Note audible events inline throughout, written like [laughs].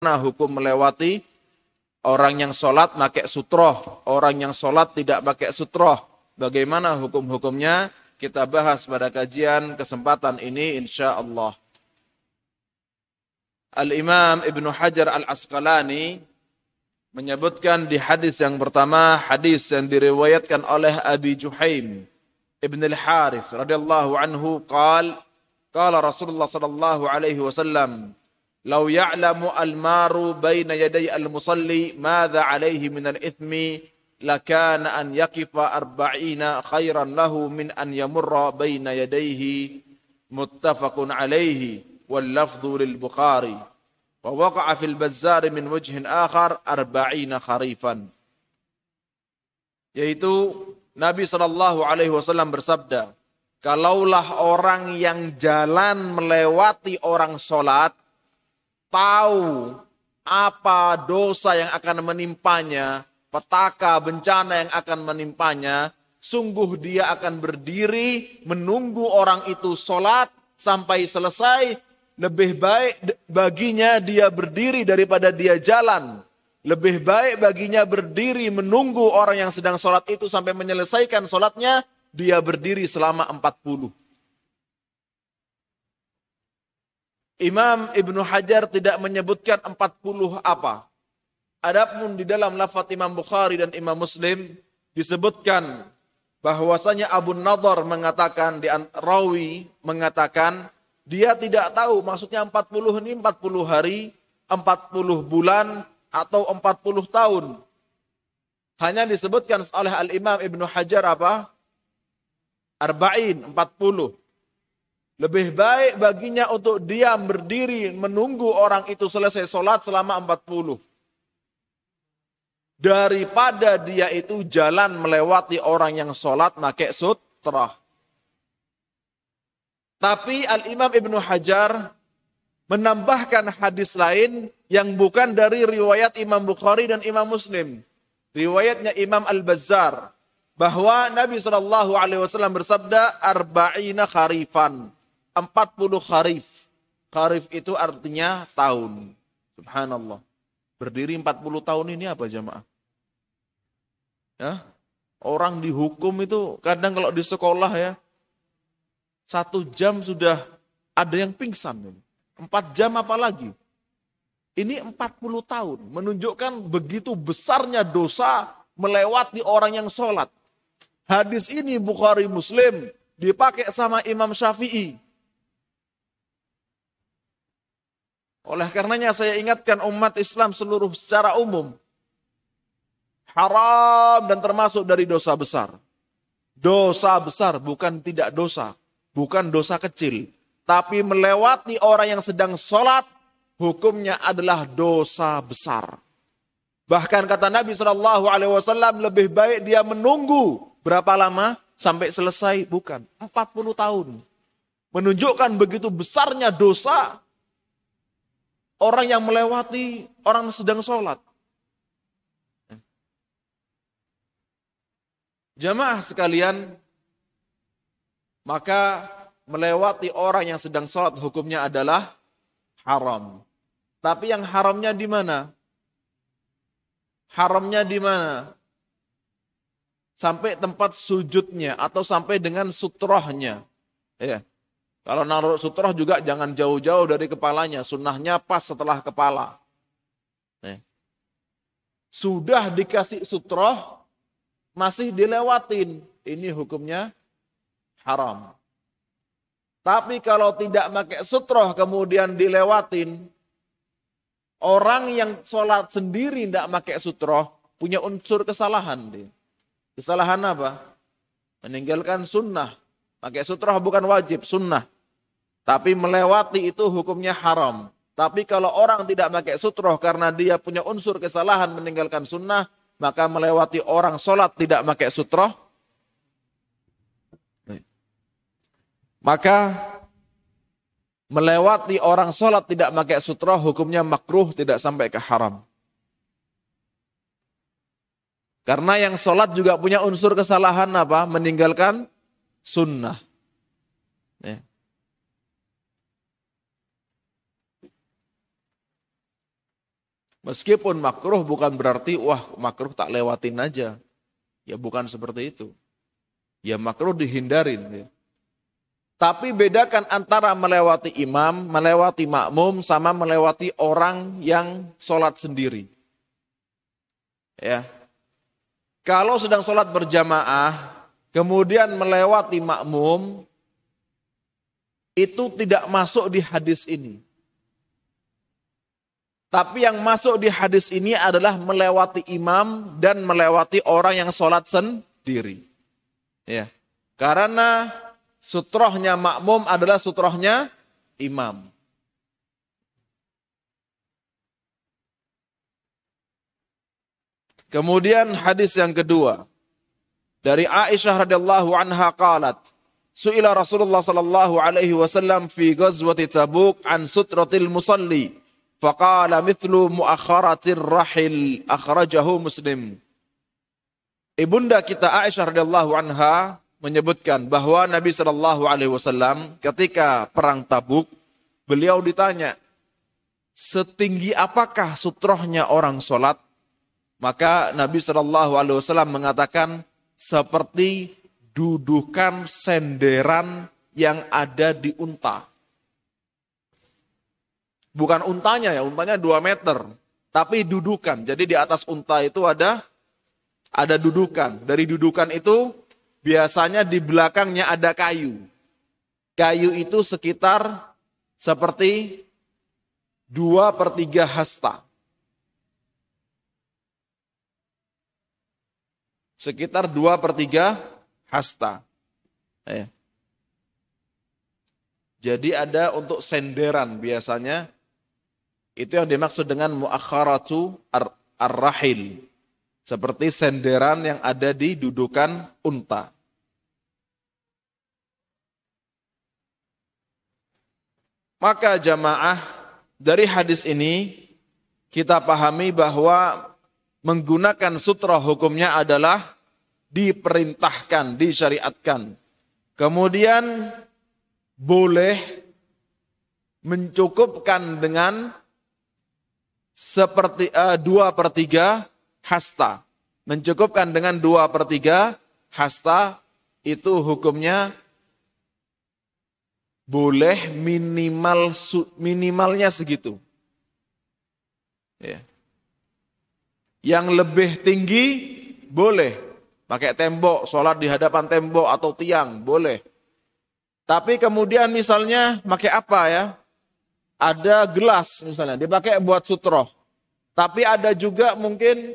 Nah, hukum melewati orang yang sholat pakai sutroh, orang yang sholat tidak pakai sutroh. Bagaimana hukum-hukumnya? Kita bahas pada kajian kesempatan ini insya Allah. Al-Imam Ibn Hajar Al-Asqalani menyebutkan di hadis yang pertama, hadis yang diriwayatkan oleh Abi Juhaim Ibn Al-Harith radhiyallahu anhu qal qala Rasulullah sallallahu alaihi wasallam لو يعلم المار بين يدي المصلي ماذا عليه من الإثم لكان أن يقف أربعين خيرا له من أن يمر بين يديه. متفق عليه واللفظ للبخاري. ووقع في البزار من وجه آخر أربعين خريفا. yaitu Nabi Shallallahu Alaihi Wasallam bersabda, kalaulah orang yang jalan melewati orang sholat tahu apa dosa yang akan menimpanya, petaka bencana yang akan menimpanya, sungguh dia akan berdiri menunggu orang itu sholat sampai selesai. Lebih baik baginya dia berdiri daripada dia jalan. Lebih baik baginya berdiri menunggu orang yang sedang sholat itu sampai menyelesaikan sholatnya. Dia berdiri selama 40. Imam Ibnu Hajar tidak menyebutkan 40 apa. Adapun di dalam lafaz Imam Bukhari dan Imam Muslim disebutkan bahwasanya Abu Nadhar mengatakan di rawi mengatakan dia tidak tahu maksudnya 40 ini 40 hari, 40 bulan atau 40 tahun. Hanya disebutkan oleh Al-Imam Ibnu Hajar apa? Arba'in, 40. Lebih baik baginya untuk diam berdiri menunggu orang itu selesai sholat selama 40. Daripada dia itu jalan melewati orang yang sholat pakai sutra. Tapi Al-Imam Ibnu Hajar menambahkan hadis lain yang bukan dari riwayat Imam Bukhari dan Imam Muslim. Riwayatnya Imam Al-Bazzar bahwa Nabi Shallallahu Alaihi Wasallam bersabda arba'ina kharifan 40 kharif. Kharif itu artinya tahun. Subhanallah. Berdiri 40 tahun ini apa jamaah? Ya, orang dihukum itu kadang kalau di sekolah ya, satu jam sudah ada yang pingsan. Empat jam apalagi. Ini 40 tahun. Menunjukkan begitu besarnya dosa melewati orang yang sholat. Hadis ini Bukhari Muslim dipakai sama Imam Syafi'i. Oleh karenanya saya ingatkan umat Islam seluruh secara umum. Haram dan termasuk dari dosa besar. Dosa besar bukan tidak dosa. Bukan dosa kecil. Tapi melewati orang yang sedang sholat, hukumnya adalah dosa besar. Bahkan kata Nabi Shallallahu Alaihi Wasallam lebih baik dia menunggu berapa lama sampai selesai bukan 40 tahun menunjukkan begitu besarnya dosa orang yang melewati orang sedang sholat. Jamaah sekalian, maka melewati orang yang sedang sholat hukumnya adalah haram. Tapi yang haramnya di mana? Haramnya di mana? Sampai tempat sujudnya atau sampai dengan sutrohnya. Ya. Kalau naruh sutroh juga jangan jauh-jauh dari kepalanya. Sunnahnya pas setelah kepala. Sudah dikasih sutroh, masih dilewatin. Ini hukumnya haram. Tapi kalau tidak pakai sutroh kemudian dilewatin, orang yang sholat sendiri tidak pakai sutroh, punya unsur kesalahan. Kesalahan apa? Meninggalkan sunnah. Pakai sutroh bukan wajib, sunnah. Tapi melewati itu hukumnya haram. Tapi kalau orang tidak pakai sutroh karena dia punya unsur kesalahan meninggalkan sunnah, maka melewati orang sholat tidak pakai sutroh, maka melewati orang sholat tidak pakai sutroh hukumnya makruh tidak sampai ke haram. Karena yang sholat juga punya unsur kesalahan apa? Meninggalkan sunnah. Ya. Meskipun makruh bukan berarti wah makruh tak lewatin aja. Ya bukan seperti itu. Ya makruh dihindarin. Ya. Tapi bedakan antara melewati imam, melewati makmum, sama melewati orang yang sholat sendiri. Ya, Kalau sedang sholat berjamaah, kemudian melewati makmum, itu tidak masuk di hadis ini. Tapi yang masuk di hadis ini adalah melewati imam dan melewati orang yang sholat sendiri. Ya. Karena sutrohnya makmum adalah sutrohnya imam. Kemudian hadis yang kedua dari Aisyah radhiyallahu anha qalat Su'ila Rasulullah sallallahu alaihi wasallam fi ghazwati Tabuk an sutratil musalli Faqala mithlu muakharatir rahil akhrajahu Muslim. Ibunda kita Aisyah radhiyallahu anha menyebutkan bahwa Nabi Shallallahu alaihi wasallam ketika perang Tabuk beliau ditanya setinggi apakah sutrohnya orang sholat maka Nabi Shallallahu alaihi wasallam mengatakan seperti dudukan senderan yang ada di unta. Bukan untanya ya, untanya 2 meter. Tapi dudukan. Jadi di atas unta itu ada ada dudukan. Dari dudukan itu biasanya di belakangnya ada kayu. Kayu itu sekitar seperti 2 per 3 hasta. Sekitar 2 per 3 hasta. Eh. Jadi ada untuk senderan biasanya itu yang dimaksud dengan muakharatu ar-rahil. Seperti senderan yang ada di dudukan unta. Maka jamaah dari hadis ini kita pahami bahwa menggunakan sutra hukumnya adalah diperintahkan, disyariatkan. Kemudian boleh mencukupkan dengan seperti uh, dua per tiga hasta. Mencukupkan dengan dua per tiga hasta itu hukumnya boleh minimal minimalnya segitu. Ya. Yang lebih tinggi boleh pakai tembok, sholat di hadapan tembok atau tiang boleh. Tapi kemudian misalnya pakai apa ya? ada gelas misalnya, dipakai buat sutroh. Tapi ada juga mungkin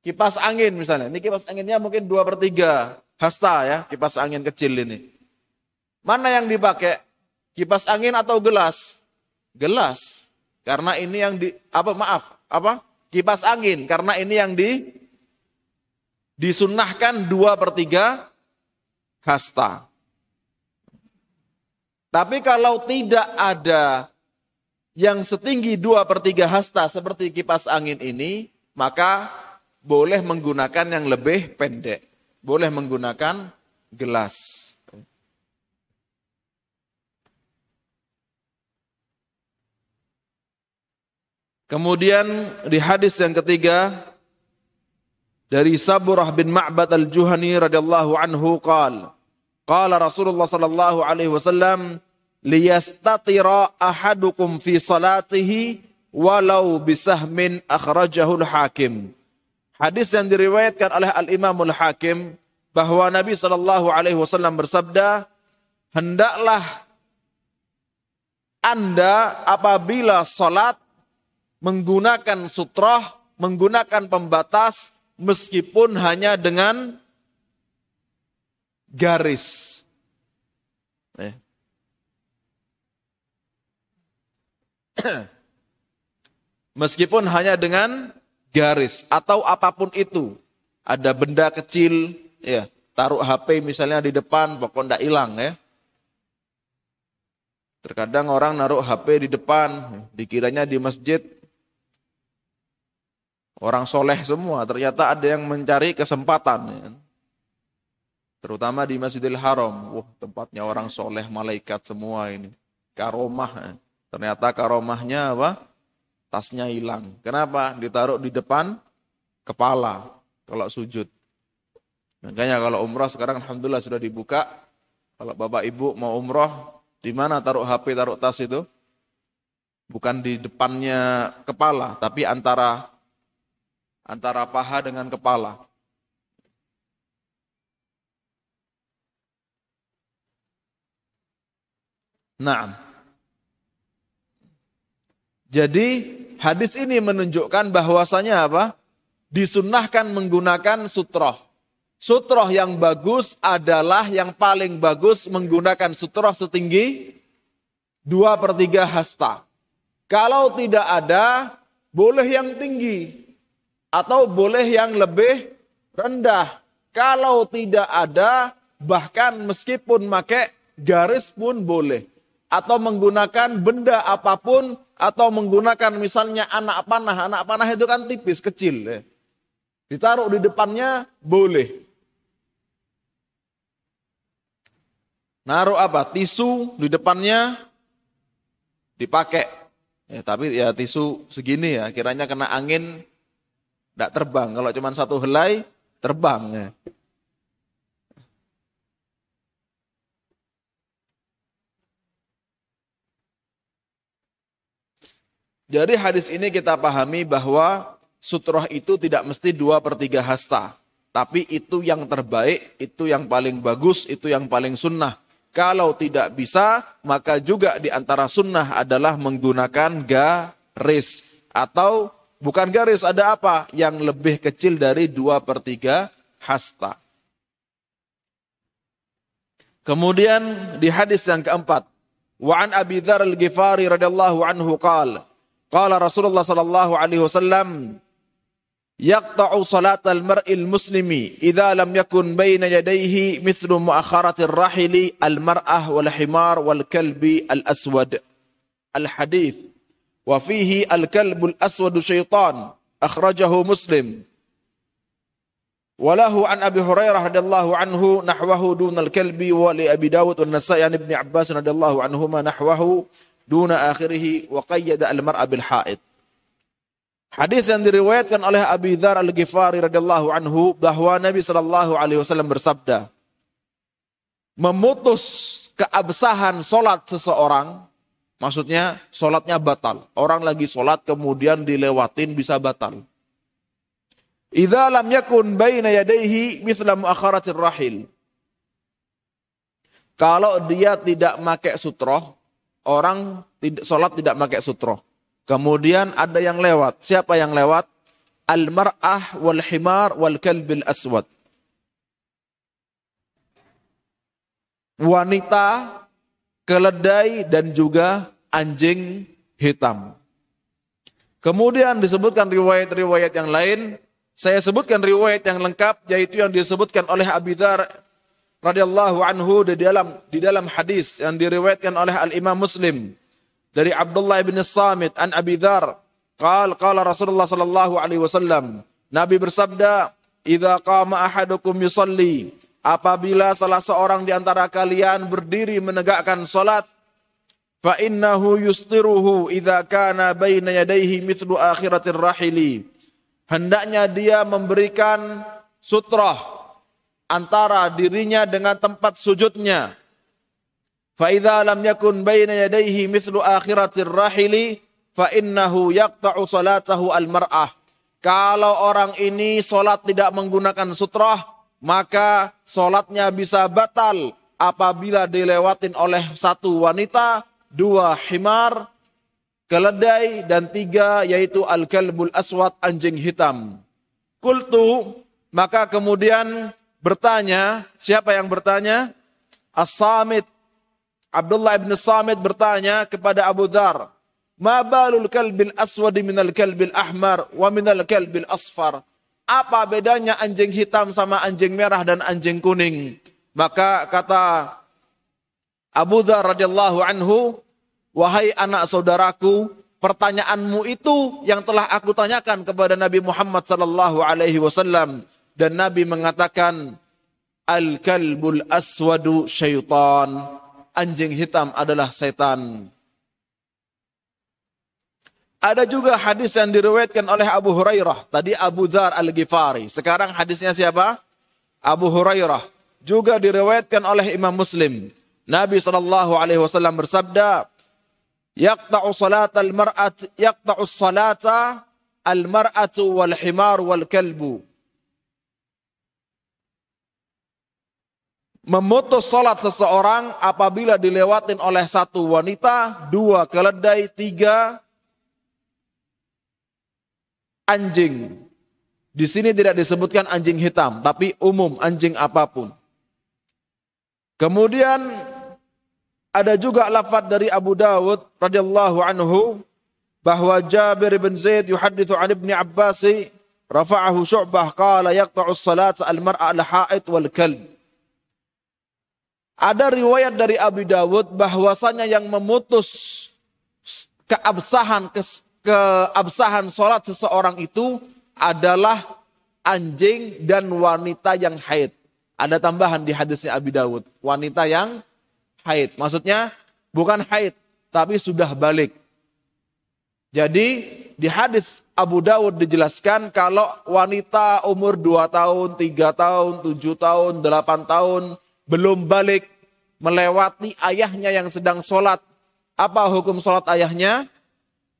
kipas angin misalnya. Ini kipas anginnya mungkin dua per tiga hasta ya, kipas angin kecil ini. Mana yang dipakai? Kipas angin atau gelas? Gelas. Karena ini yang di apa maaf, apa? Kipas angin karena ini yang di disunahkan dua per tiga hasta. Tapi kalau tidak ada yang setinggi dua per tiga hasta seperti kipas angin ini, maka boleh menggunakan yang lebih pendek. Boleh menggunakan gelas. Kemudian di hadis yang ketiga dari Saburah bin Ma'bad al-Juhani radhiyallahu anhu qala Qala Rasulullah sallallahu alaihi wasallam liyastatira ahadukum fi salatihi walau bisahmin akhrajahul hakim. Hadis yang diriwayatkan oleh Al-Imamul Hakim bahwa Nabi sallallahu alaihi wasallam bersabda, "Hendaklah Anda apabila salat menggunakan sutrah, menggunakan pembatas meskipun hanya dengan garis. Eh. [clears throat] Meskipun hanya dengan garis atau apa pun itu. Ada benda kecil, ya taruh HP misalnya di depan, pokoknya tidak hilang ya. Terkadang orang naruh HP di depan, dikiranya di masjid, orang soleh semua, ternyata ada yang mencari kesempatan. Ya. Terutama di Masjidil Haram. Wah, tempatnya orang soleh, malaikat semua ini. Karomah. Ternyata karomahnya apa? tasnya hilang. Kenapa? Ditaruh di depan kepala kalau sujud. Makanya kalau umroh sekarang alhamdulillah sudah dibuka. Kalau bapak ibu mau umroh, di mana taruh HP, taruh tas itu? Bukan di depannya kepala, tapi antara antara paha dengan kepala. Nah, jadi hadis ini menunjukkan bahwasanya apa? Disunnahkan menggunakan sutroh. Sutroh yang bagus adalah yang paling bagus menggunakan sutroh setinggi dua per 3 hasta. Kalau tidak ada, boleh yang tinggi. Atau boleh yang lebih rendah. Kalau tidak ada, bahkan meskipun pakai garis pun boleh atau menggunakan benda apa pun atau menggunakan misalnya anak panah. Anak panah itu kan tipis, kecil. Ya. Ditaruh di depannya boleh. Naruh apa? Tisu di depannya dipakai. Ya, tapi ya tisu segini ya, kiranya kena angin tidak terbang. Kalau cuma satu helai, terbang. Jadi hadis ini kita pahami bahwa sutroh itu tidak mesti dua per tiga hasta. Tapi itu yang terbaik, itu yang paling bagus, itu yang paling sunnah. Kalau tidak bisa, maka juga di antara sunnah adalah menggunakan garis. Atau bukan garis, ada apa? Yang lebih kecil dari dua per tiga hasta. Kemudian di hadis yang keempat. Wa'an Abi Dhar al-Ghifari radhiyallahu anhu qala Qala Rasulullah sallallahu alaihi wasallam yaqta'u salatal mar'il muslimi idza lam yakun baina yadayhi mithlu mu'akharatir rahili al mar'ah wal himar wal kalbi al aswad al hadith Wa fihi al-kalbul aswadu syaitan. Akhrajahu muslim. Walahu an Abi Hurairah radhiyallahu anhu nahwahu dunal kalbi wa li Abi Dawud wa Nasa'i an Ibnu Abbas radhiyallahu anhuma nahwahu duna akhirih wa qayyada al-mar'a bil haid. Hadis yang diriwayatkan oleh Abi Dzar Al-Ghifari radhiyallahu anhu bahwa Nabi sallallahu alaihi wasallam bersabda, memutus keabsahan salat seseorang maksudnya solatnya batal. Orang lagi solat kemudian dilewatin bisa batal. Idza lam yakun baina yadayhi mithla muakharatir rahil. Kalau dia tidak pakai sutroh, orang sholat tidak pakai sutro. Kemudian ada yang lewat. Siapa yang lewat? Al-mar'ah wal himar wal kalbil aswad. Wanita, keledai dan juga anjing hitam. Kemudian disebutkan riwayat-riwayat yang lain. Saya sebutkan riwayat yang lengkap yaitu yang disebutkan oleh Abi Dhar radhiyallahu anhu di dalam di dalam hadis yang diriwayatkan oleh Al Imam Muslim dari Abdullah bin Samit an Abi Dzar qal qala Rasulullah sallallahu alaihi wasallam Nabi bersabda idza qama ahadukum yusalli Apabila salah seorang di antara kalian berdiri menegakkan salat, fa innahu yustiruhu idza kana baina yadayhi mithlu akhiratir rahili. Hendaknya dia memberikan sutrah antara dirinya dengan tempat sujudnya. Fa idza lam yakun baina yadayhi mithlu akhiratir rahili fa innahu yaqta'u salatahu al mar'ah. Kalau orang ini salat tidak menggunakan sutrah, maka solatnya bisa batal apabila dilewatin oleh satu wanita, dua himar, keledai, dan tiga yaitu al-kalbul aswad, anjing hitam. Kultu, maka kemudian bertanya, siapa yang bertanya? As-Samit. Abdullah bin Samit bertanya kepada Abu Dhar, "Ma balul kalbil aswadi minal kalbil ahmar wa minal kalbil asfar?" Apa bedanya anjing hitam sama anjing merah dan anjing kuning? Maka kata Abu Dhar radhiyallahu anhu, "Wahai anak saudaraku, pertanyaanmu itu yang telah aku tanyakan kepada Nabi Muhammad sallallahu alaihi wasallam. Dan Nabi mengatakan al-kalbul aswadu syaitan. Anjing hitam adalah setan Ada juga hadis yang diriwayatkan oleh Abu Hurairah. Tadi Abu Dhar Al-Ghifari. Sekarang hadisnya siapa? Abu Hurairah. Juga diriwayatkan oleh Imam Muslim. Nabi sallallahu alaihi wasallam bersabda, "Yaqta'u salat al-mar'at yaqta'u salata al-mar'atu wal himar wal kalbu." Memutus salat seseorang apabila dilewatin oleh satu wanita, dua keledai, tiga anjing. Di sini tidak disebutkan anjing hitam, tapi umum anjing apa pun. Kemudian ada juga lafaz dari Abu Dawud radhiyallahu anhu bahwa Jabir bin Zaid yuhadithu an Ibnu Abbas rafa'ahu Syu'bah qala yaqta'u as-salat al-mar'a al-ha'id wal kalb. Ada riwayat dari Abu Dawud bahwasanya yang memutus keabsahan keabsahan sholat seseorang itu adalah anjing dan wanita yang haid. Ada tambahan di hadisnya Abi Dawud. Wanita yang haid. Maksudnya bukan haid, tapi sudah balik. Jadi di hadis Abu Dawud dijelaskan kalau wanita umur 2 tahun, 3 tahun, 7 tahun, 8 tahun belum balik melewati ayahnya yang sedang sholat. Apa hukum sholat ayahnya?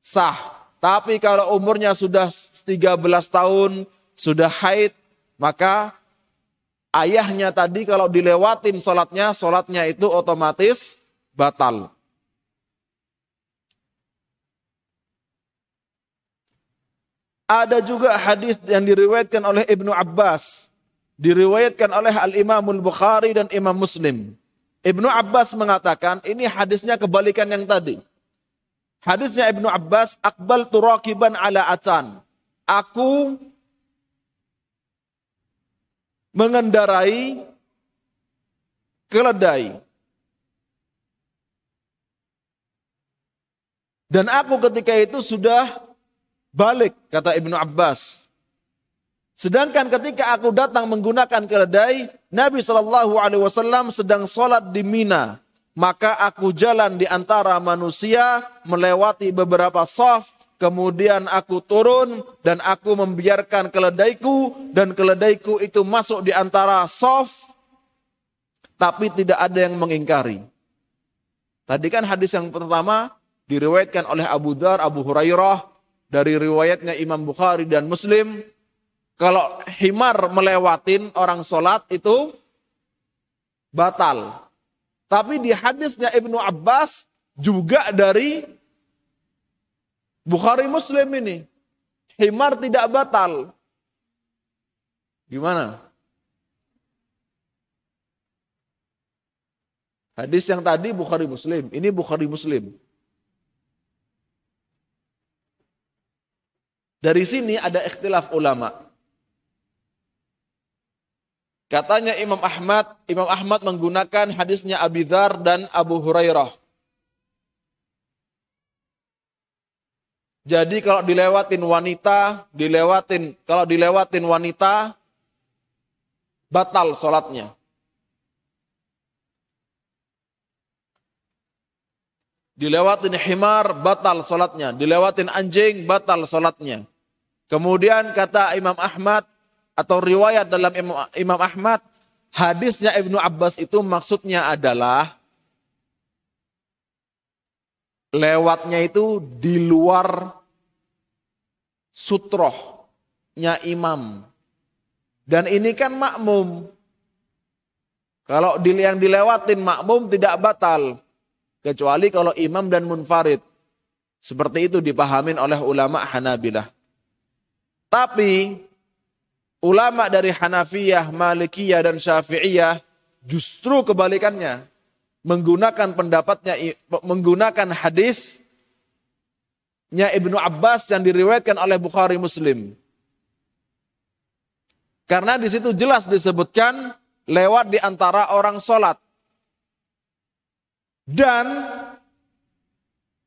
sah. Tapi kalau umurnya sudah 13 tahun, sudah haid, maka ayahnya tadi kalau dilewatin sholatnya, sholatnya itu otomatis batal. Ada juga hadis yang diriwayatkan oleh Ibnu Abbas. Diriwayatkan oleh Al-Imamul Bukhari dan Imam Muslim. Ibnu Abbas mengatakan ini hadisnya kebalikan yang tadi. Hadisnya Ibnu Abbas, akbal turakiban ala atan. Aku mengendarai keledai. Dan aku ketika itu sudah balik, kata Ibnu Abbas. Sedangkan ketika aku datang menggunakan keledai, Nabi Shallallahu Alaihi Wasallam sedang sholat di Mina. Maka aku jalan di antara manusia melewati beberapa soft, kemudian aku turun dan aku membiarkan keledaiku dan keledaiku itu masuk di antara soft, tapi tidak ada yang mengingkari. Tadi kan hadis yang pertama diriwayatkan oleh Abu Dar, Abu Hurairah dari riwayatnya Imam Bukhari dan Muslim. Kalau himar melewatin orang sholat itu batal. Tapi di hadisnya Ibnu Abbas juga dari Bukhari Muslim ini. Himar tidak batal. Gimana? Hadis yang tadi Bukhari Muslim, ini Bukhari Muslim. Dari sini ada ikhtilaf ulama. Katanya Imam Ahmad, Imam Ahmad menggunakan hadisnya Abi Dhar dan Abu Hurairah. Jadi kalau dilewatin wanita, dilewatin kalau dilewatin wanita batal sholatnya. Dilewatin himar, batal sholatnya. Dilewatin anjing, batal sholatnya. Kemudian kata Imam Ahmad, atau riwayat dalam Imam Ahmad, hadisnya Ibnu Abbas itu maksudnya adalah lewatnya itu di luar sutrohnya imam. Dan ini kan makmum. Kalau yang dilewatin makmum tidak batal. Kecuali kalau imam dan munfarid. Seperti itu dipahamin oleh ulama Hanabilah. Tapi ulama dari Hanafiyah, Malikiyah dan Syafi'iyah justru kebalikannya menggunakan pendapatnya menggunakan hadisnya Ibnu Abbas yang diriwayatkan oleh Bukhari Muslim. Karena di situ jelas disebutkan lewat di antara orang sholat. Dan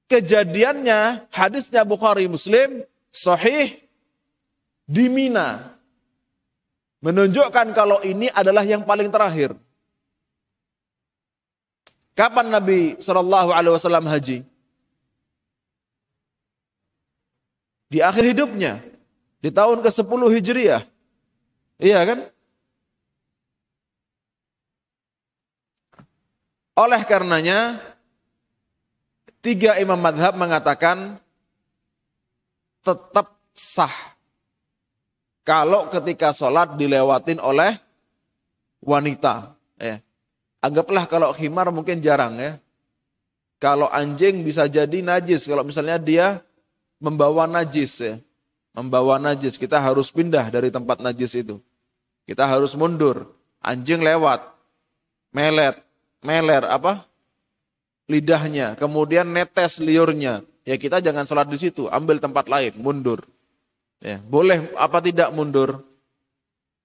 kejadiannya hadisnya Bukhari Muslim sahih di Mina menunjukkan kalau ini adalah yang paling terakhir. Kapan Nabi Shallallahu Alaihi Wasallam haji? Di akhir hidupnya. Di tahun ke-10 Hijriah. Iya kan? Oleh karenanya, tiga imam madhab mengatakan tetap sah. Kalau ketika sholat dilewatin oleh wanita. Ya. Anggaplah kalau khimar mungkin jarang ya. Kalau anjing bisa jadi najis. Kalau misalnya dia membawa najis ya. Membawa najis. Kita harus pindah dari tempat najis itu. Kita harus mundur. Anjing lewat. Melet. Meler apa? Lidahnya. Kemudian netes liurnya. Ya kita jangan sholat di situ. Ambil tempat lain. Mundur. Ya, boleh apa tidak mundur?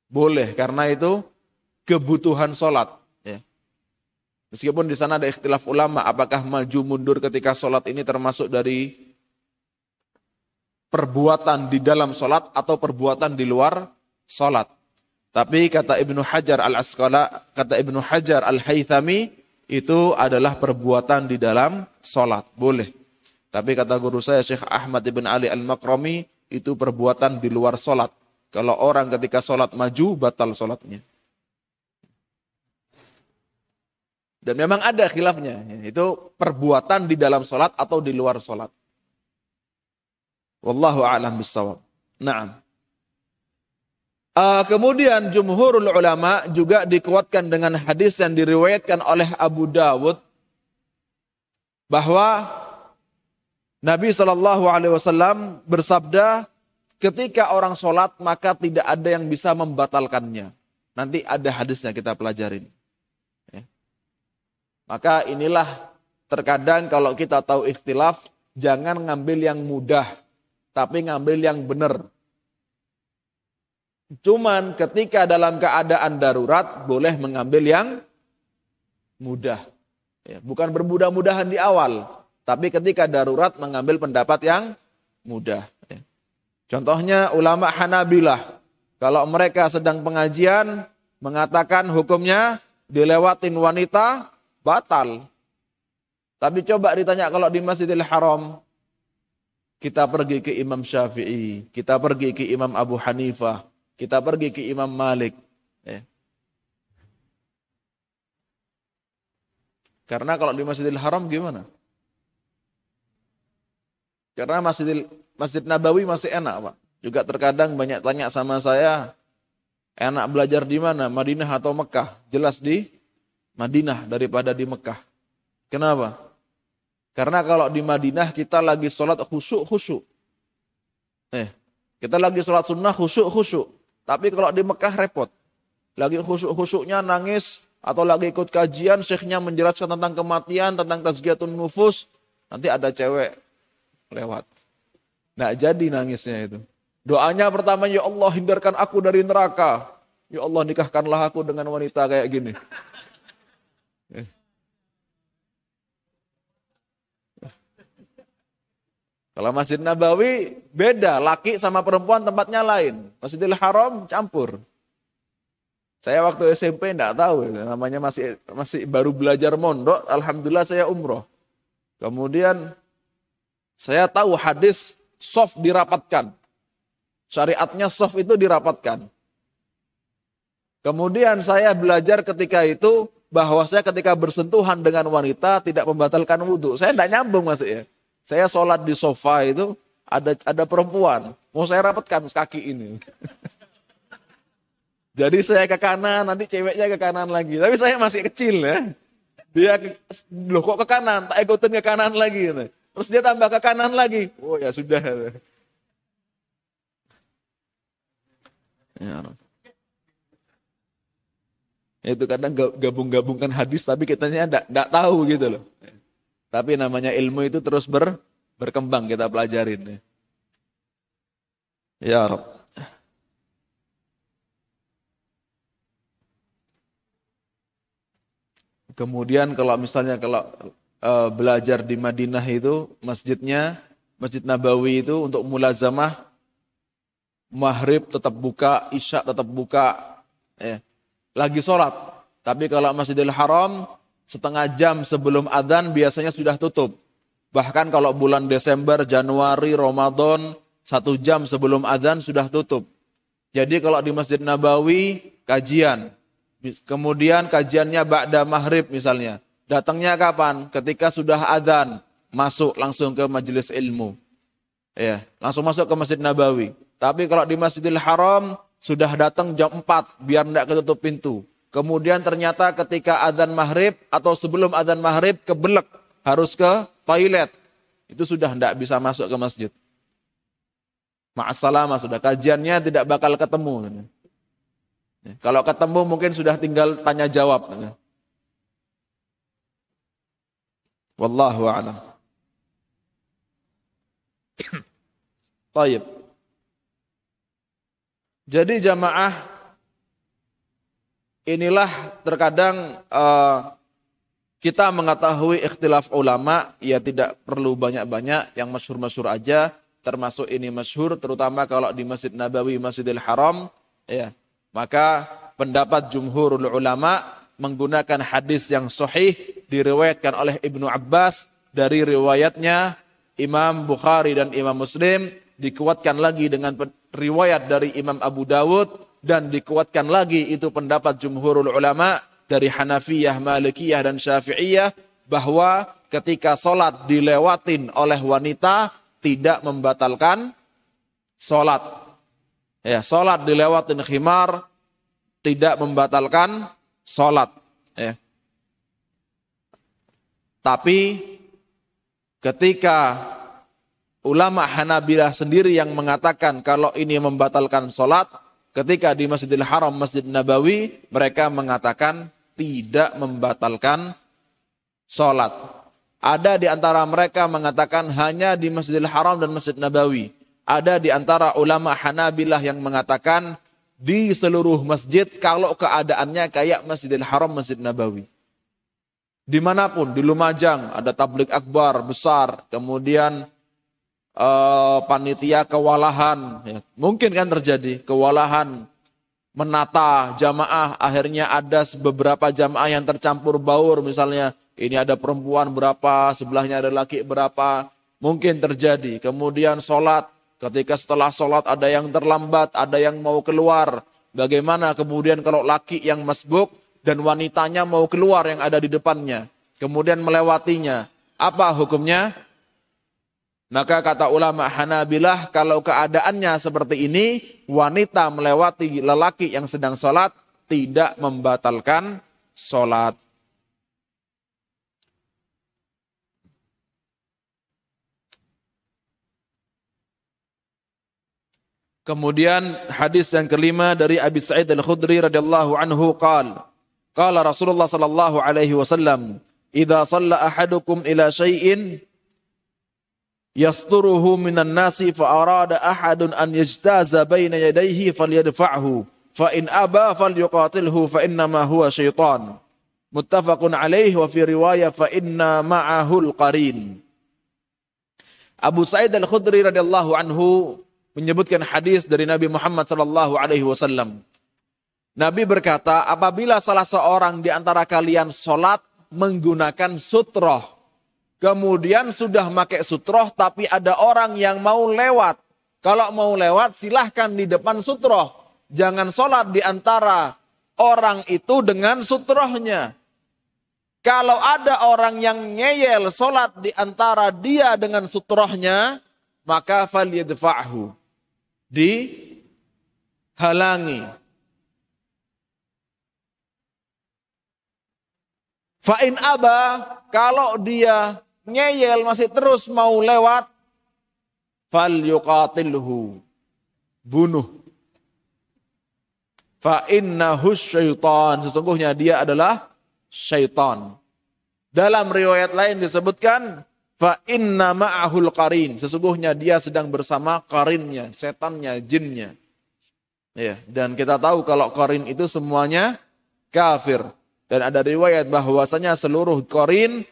Boleh. Karena itu kebutuhan sholat. Meskipun di sana ada ikhtilaf ulama, apakah maju mundur ketika sholat ini termasuk dari perbuatan di dalam sholat atau perbuatan di luar sholat. Tapi kata Ibnu Hajar al-Asqala, kata Ibnu Hajar al-Haythami, itu adalah perbuatan di dalam sholat. Boleh. Tapi kata guru saya Syekh Ahmad ibn Ali al-Makrami, itu perbuatan di luar sholat. Kalau orang ketika sholat maju, batal sholatnya. Dan memang ada khilafnya. Itu perbuatan di dalam sholat atau di luar sholat. Wallahu a'lam bisawab. Naam. Uh, kemudian jumhurul ulama juga dikuatkan dengan hadis yang diriwayatkan oleh Abu Dawud bahwa Nabi Shallallahu Alaihi Wasallam bersabda, ketika orang sholat maka tidak ada yang bisa membatalkannya. Nanti ada hadisnya kita pelajarin. Maka inilah terkadang kalau kita tahu ikhtilaf, jangan ngambil yang mudah, tapi ngambil yang benar. Cuman ketika dalam keadaan darurat, boleh mengambil yang mudah. Ya, bukan bermudah-mudahan di awal, tapi ketika darurat mengambil pendapat yang mudah. Ya. Contohnya ulama Hanabilah, kalau mereka sedang pengajian, mengatakan hukumnya dilewatin wanita, batal. Tapi coba ditanya kalau di Masjidil Haram, kita pergi ke Imam Syafi'i, kita pergi ke Imam Abu Hanifah, kita pergi ke Imam Malik. Ya. Karena kalau di Masjidil Haram gimana? Karena Masjidil, Masjid Nabawi masih enak Pak. Juga terkadang banyak tanya sama saya, enak belajar di mana? Madinah atau Mekah? Jelas di Madinah daripada di Mekah. Kenapa? Karena kalau di Madinah kita lagi sholat khusyuk-khusyuk. Eh, kita lagi sholat sunnah khusyuk-khusyuk. Tapi kalau di Mekah repot. Lagi khusyuk-khusyuknya nangis atau lagi ikut kajian, syekhnya menjelaskan tentang kematian, tentang tazkiyatun nufus. Nanti ada cewek lewat. Nah jadi nangisnya itu. Doanya pertama, ya Allah hindarkan aku dari neraka. Ya Allah nikahkanlah aku dengan wanita kayak gini. Kalau Masjid Nabawi beda, laki sama perempuan tempatnya lain. Masjidil Haram campur. Saya waktu SMP enggak tahu, namanya masih masih baru belajar mondok. Alhamdulillah saya umroh. Kemudian saya tahu hadis soft dirapatkan. Syariatnya soft itu dirapatkan. Kemudian saya belajar ketika itu bahwa saya ketika bersentuhan dengan wanita tidak membatalkan wudhu. Saya tidak nyambung masih ya. Saya sholat di sofa itu ada ada perempuan. Mau saya rapatkan kaki ini. [laughs] Jadi saya ke kanan, nanti ceweknya ke kanan lagi. Tapi saya masih kecil ya. Dia ke, loh kok ke kanan, tak ikutin ke kanan lagi. Terus dia tambah ke kanan lagi. Oh ya sudah. Ya. Itu kadang gabung-gabungkan hadis tapi kitanya enggak, tahu gitu loh. Tapi namanya ilmu itu terus ber, berkembang kita pelajarin. Ya Rob. Kemudian kalau misalnya kalau uh, belajar di Madinah itu masjidnya Masjid Nabawi itu untuk mulazamah maghrib tetap buka, isya tetap buka. Ya lagi sholat. Tapi kalau Masjidil Haram, setengah jam sebelum adzan biasanya sudah tutup. Bahkan kalau bulan Desember, Januari, Ramadan, satu jam sebelum adzan sudah tutup. Jadi kalau di Masjid Nabawi kajian, kemudian kajiannya ba'da maghrib misalnya. Datangnya kapan? Ketika sudah adzan, masuk langsung ke majelis ilmu. Ya, langsung masuk ke Masjid Nabawi. Tapi kalau di Masjidil Haram sudah datang jam 4 biar tidak ketutup pintu. Kemudian ternyata ketika adzan maghrib atau sebelum adzan maghrib kebelek harus ke toilet. Itu sudah tidak bisa masuk ke masjid. Ma'asalamah sudah kajiannya tidak bakal ketemu. Kalau ketemu mungkin sudah tinggal tanya jawab. Wallahu a'lam. Baik. Jadi jamaah inilah terkadang uh, kita mengetahui ikhtilaf ulama ya tidak perlu banyak-banyak yang masyhur-masyhur aja termasuk ini masyhur terutama kalau di Masjid Nabawi Masjidil Haram ya maka pendapat jumhurul ulama menggunakan hadis yang sahih diriwayatkan oleh Ibnu Abbas dari riwayatnya Imam Bukhari dan Imam Muslim dikuatkan lagi dengan riwayat dari Imam Abu Dawud dan dikuatkan lagi itu pendapat jumhurul ulama dari Hanafiyah, Malikiyah dan Syafi'iyah bahwa ketika solat dilewatin oleh wanita tidak membatalkan solat. Ya, solat dilewatin khimar tidak membatalkan solat. Ya. Tapi ketika ulama Hanabilah sendiri yang mengatakan kalau ini membatalkan solat, ketika di Masjidil Haram, Masjid Nabawi, mereka mengatakan tidak membatalkan solat. Ada di antara mereka mengatakan hanya di Masjidil Haram dan Masjid Nabawi. Ada di antara ulama Hanabilah yang mengatakan di seluruh masjid kalau keadaannya kayak Masjidil Haram, Masjid Nabawi. Di mana pun, di Lumajang ada tablik akbar besar, kemudian uh, panitia kewalahan. Ya, mungkin kan terjadi kewalahan menata jamaah, akhirnya ada beberapa jamaah yang tercampur baur misalnya ini ada perempuan berapa, sebelahnya ada laki berapa, mungkin terjadi. Kemudian sholat, ketika setelah sholat ada yang terlambat, ada yang mau keluar. Bagaimana kemudian kalau laki yang masbuk dan wanitanya mau keluar yang ada di depannya, kemudian melewatinya, apa hukumnya? Maka kata ulama Hanabilah, kalau keadaannya seperti ini, wanita melewati lelaki yang sedang sholat, tidak membatalkan sholat. Kemudian hadis yang kelima dari Abi Sa'id Al-Khudri radhiyallahu anhu qala qala Rasulullah sallallahu alaihi wasallam idza shalla ahadukum ila syai'in yasturuhu minan nasi fa arada ahadun an yajtaza baina yadayhi falyadfa'hu fa in aba falyuqatilhu fa inna ma huwa syaitan muttafaqun alaihi wa fi riwayah fa inna ma'ahul qarin Abu Sa'id Al-Khudri radhiyallahu anhu menyebutkan hadis dari Nabi Muhammad sallallahu alaihi wasallam. Nabi berkata, apabila salah seorang di antara kalian sholat menggunakan sutroh, kemudian sudah pakai sutroh tapi ada orang yang mau lewat. Kalau mau lewat silahkan di depan sutroh. Jangan sholat di antara orang itu dengan sutrohnya. Kalau ada orang yang ngeyel sholat di antara dia dengan sutrohnya, maka falyadfa'hu dihalangi. Fa'in aba, kalau dia ngeyel masih terus mau lewat, fal yuqatilhu. Bunuh. Fa'innahu syaitan. Sesungguhnya dia adalah syaitan. Dalam riwayat lain disebutkan, Fa inna ma'ahul qarin. Sesungguhnya dia sedang bersama qarinnya, setannya, jinnya. Ya, dan kita tahu kalau qarin itu semuanya kafir. Dan ada riwayat bahwasanya seluruh qarin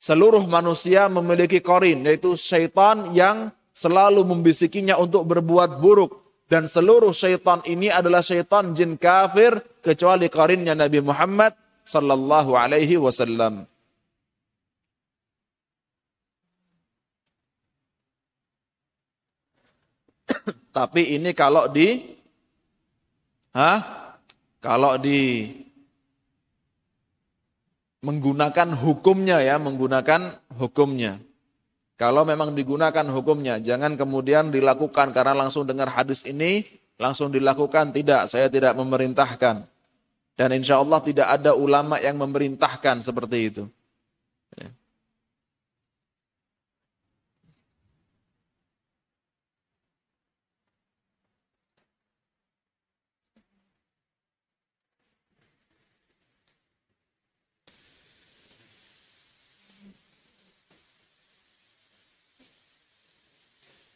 seluruh manusia memiliki qarin yaitu syaitan yang selalu membisikinya untuk berbuat buruk dan seluruh syaitan ini adalah syaitan jin kafir kecuali qarinnya Nabi Muhammad sallallahu alaihi wasallam. Tapi ini kalau di Hah? Kalau di menggunakan hukumnya ya, menggunakan hukumnya. Kalau memang digunakan hukumnya, jangan kemudian dilakukan karena langsung dengar hadis ini, langsung dilakukan. Tidak, saya tidak memerintahkan. Dan insya Allah tidak ada ulama yang memerintahkan seperti itu.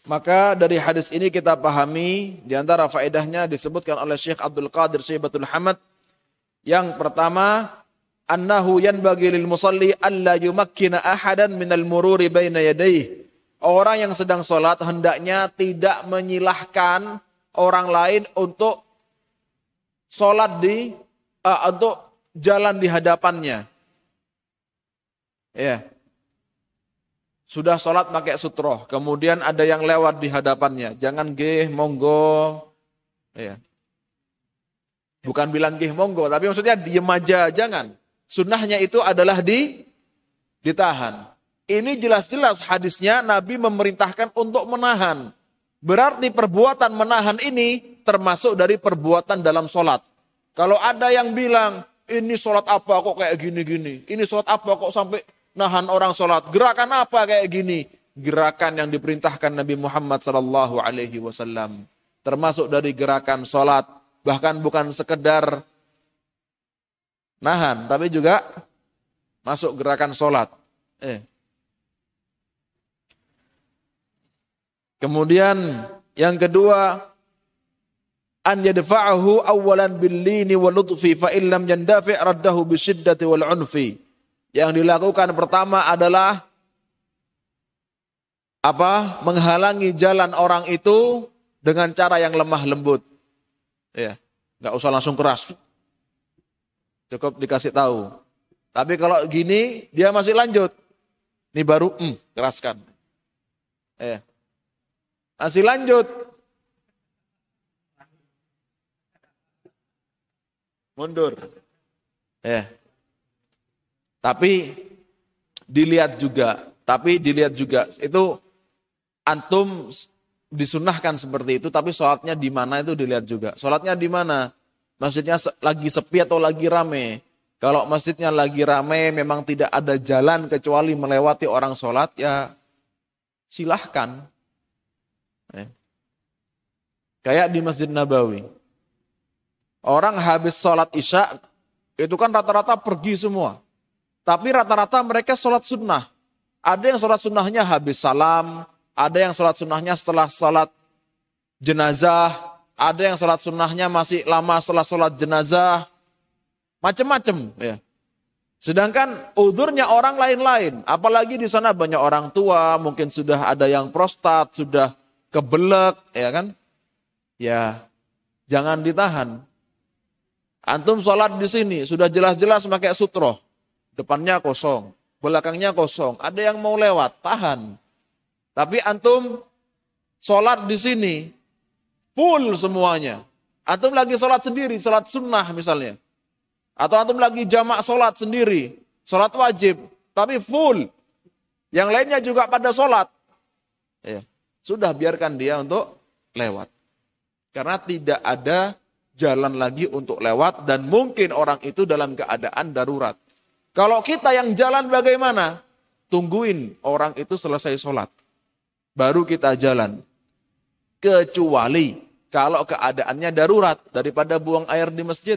Maka dari hadis ini kita pahami di antara faedahnya disebutkan oleh Syekh Abdul Qadir Syaibatul Hamad yang pertama annahu yanbaghi lil musalli alla yumakkina ahadan minal mururi baina yadayhi. Orang yang sedang sholat hendaknya tidak menyilahkan orang lain untuk sholat di uh, untuk jalan di hadapannya. Ya. Sudah sholat pakai sutroh, kemudian ada yang lewat di hadapannya. Jangan geh, monggo. Ya. Bukan bilang geh, monggo, tapi maksudnya diem aja, jangan. Sunnahnya itu adalah di ditahan. Ini jelas-jelas hadisnya Nabi memerintahkan untuk menahan. Berarti perbuatan menahan ini termasuk dari perbuatan dalam sholat. Kalau ada yang bilang, ini sholat apa kok kayak gini-gini. Ini sholat apa kok sampai nahan orang sholat. Gerakan apa kayak gini? Gerakan yang diperintahkan Nabi Muhammad Sallallahu Alaihi Wasallam. Termasuk dari gerakan sholat. Bahkan bukan sekedar nahan, tapi juga masuk gerakan sholat. Eh. Kemudian yang kedua, an yadfa'ahu awalan bil lini lutfi fa illam yandafi' raddahu bisyiddati wal unfi. Yang dilakukan pertama adalah apa? Menghalangi jalan orang itu dengan cara yang lemah lembut. Ya, nggak usah langsung keras. Cukup dikasih tahu. Tapi kalau gini dia masih lanjut. Ini baru hmm, keraskan. Ya. Masih lanjut. Mundur. Ya. Tapi dilihat juga, tapi dilihat juga itu antum disunahkan seperti itu, tapi sholatnya di mana itu dilihat juga. Sholatnya di mana? Maksudnya lagi sepi atau lagi rame? Kalau masjidnya lagi rame, memang tidak ada jalan kecuali melewati orang sholat, ya silahkan. Eh. Kayak di Masjid Nabawi. Orang habis sholat isya, itu kan rata-rata pergi semua. Tapi rata-rata mereka sholat sunnah. Ada yang sholat sunnahnya habis salam, ada yang sholat sunnahnya setelah sholat jenazah, ada yang sholat sunnahnya masih lama setelah sholat jenazah, macam-macam ya. Sedangkan udurnya orang lain-lain, apalagi di sana banyak orang tua, mungkin sudah ada yang prostat, sudah kebelek, ya kan? Ya, jangan ditahan. Antum sholat di sini sudah jelas-jelas pakai sutroh, depannya kosong, belakangnya kosong. Ada yang mau lewat, tahan. Tapi antum sholat di sini, full semuanya. Antum lagi sholat sendiri, sholat sunnah misalnya. Atau antum lagi jamak sholat sendiri, sholat wajib, tapi full. Yang lainnya juga pada sholat. Ya. Sudah biarkan dia untuk lewat. Karena tidak ada jalan lagi untuk lewat dan mungkin orang itu dalam keadaan darurat. Kalau kita yang jalan bagaimana? Tungguin orang itu selesai sholat. Baru kita jalan. Kecuali kalau keadaannya darurat daripada buang air di masjid.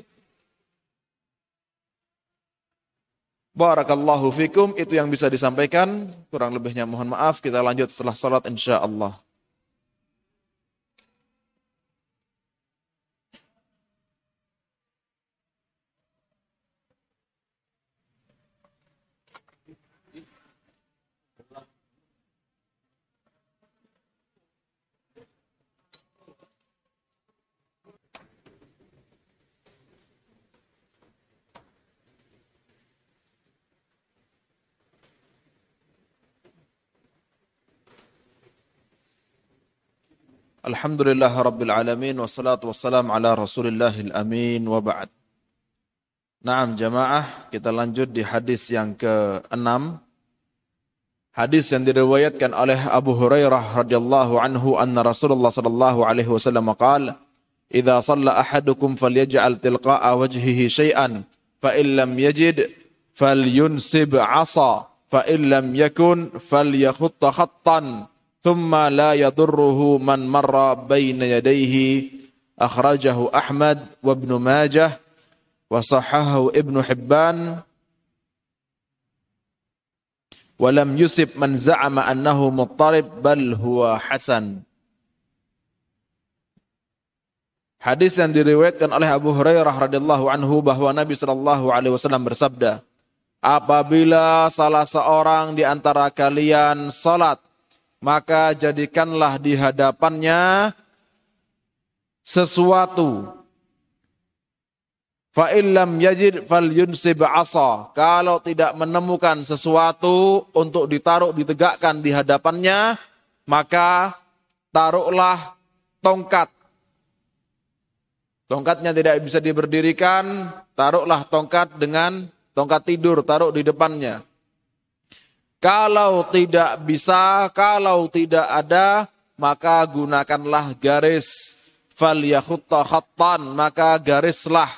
Barakallahu fikum. Itu yang bisa disampaikan. Kurang lebihnya mohon maaf. Kita lanjut setelah sholat insya Allah. الحمد لله رب العالمين والصلاة والسلام على رسول الله الأمين وبعد نعم جماعة kita lanjut di hadis yang ke-6 Hadis yang diriwayatkan oleh Abu Hurairah radhiyallahu anhu الله صلى الله عليه وسلم قال إذا صلى أحدكم فليجعل تلقاء وجهه شيئا فإن لم يجد فلينسب عصا فإن لم يكن فليخط خطا ثم لا يضره من مر بين يديه. أخرجه أحمد وابن ماجه وصححه ابن حبان. ولم يصب من زعم أنه man بل هو حسن. Hadis yang diriwayatkan oleh Abu Hurairah radhiyallahu anhu bahwa Nabi sallallahu alaihi wasallam bersabda, "Apabila salah seorang di antara kalian salat maka jadikanlah di hadapannya sesuatu. Fa illam yajid fal yunsib asa. Kalau tidak menemukan sesuatu untuk ditaruh ditegakkan di hadapannya, maka taruhlah tongkat. Tongkatnya tidak bisa diberdirikan, taruhlah tongkat dengan tongkat tidur, taruh di depannya. Kalau tidak bisa, kalau tidak ada, maka gunakanlah garis. Fal yakhutta khattan, maka garislah.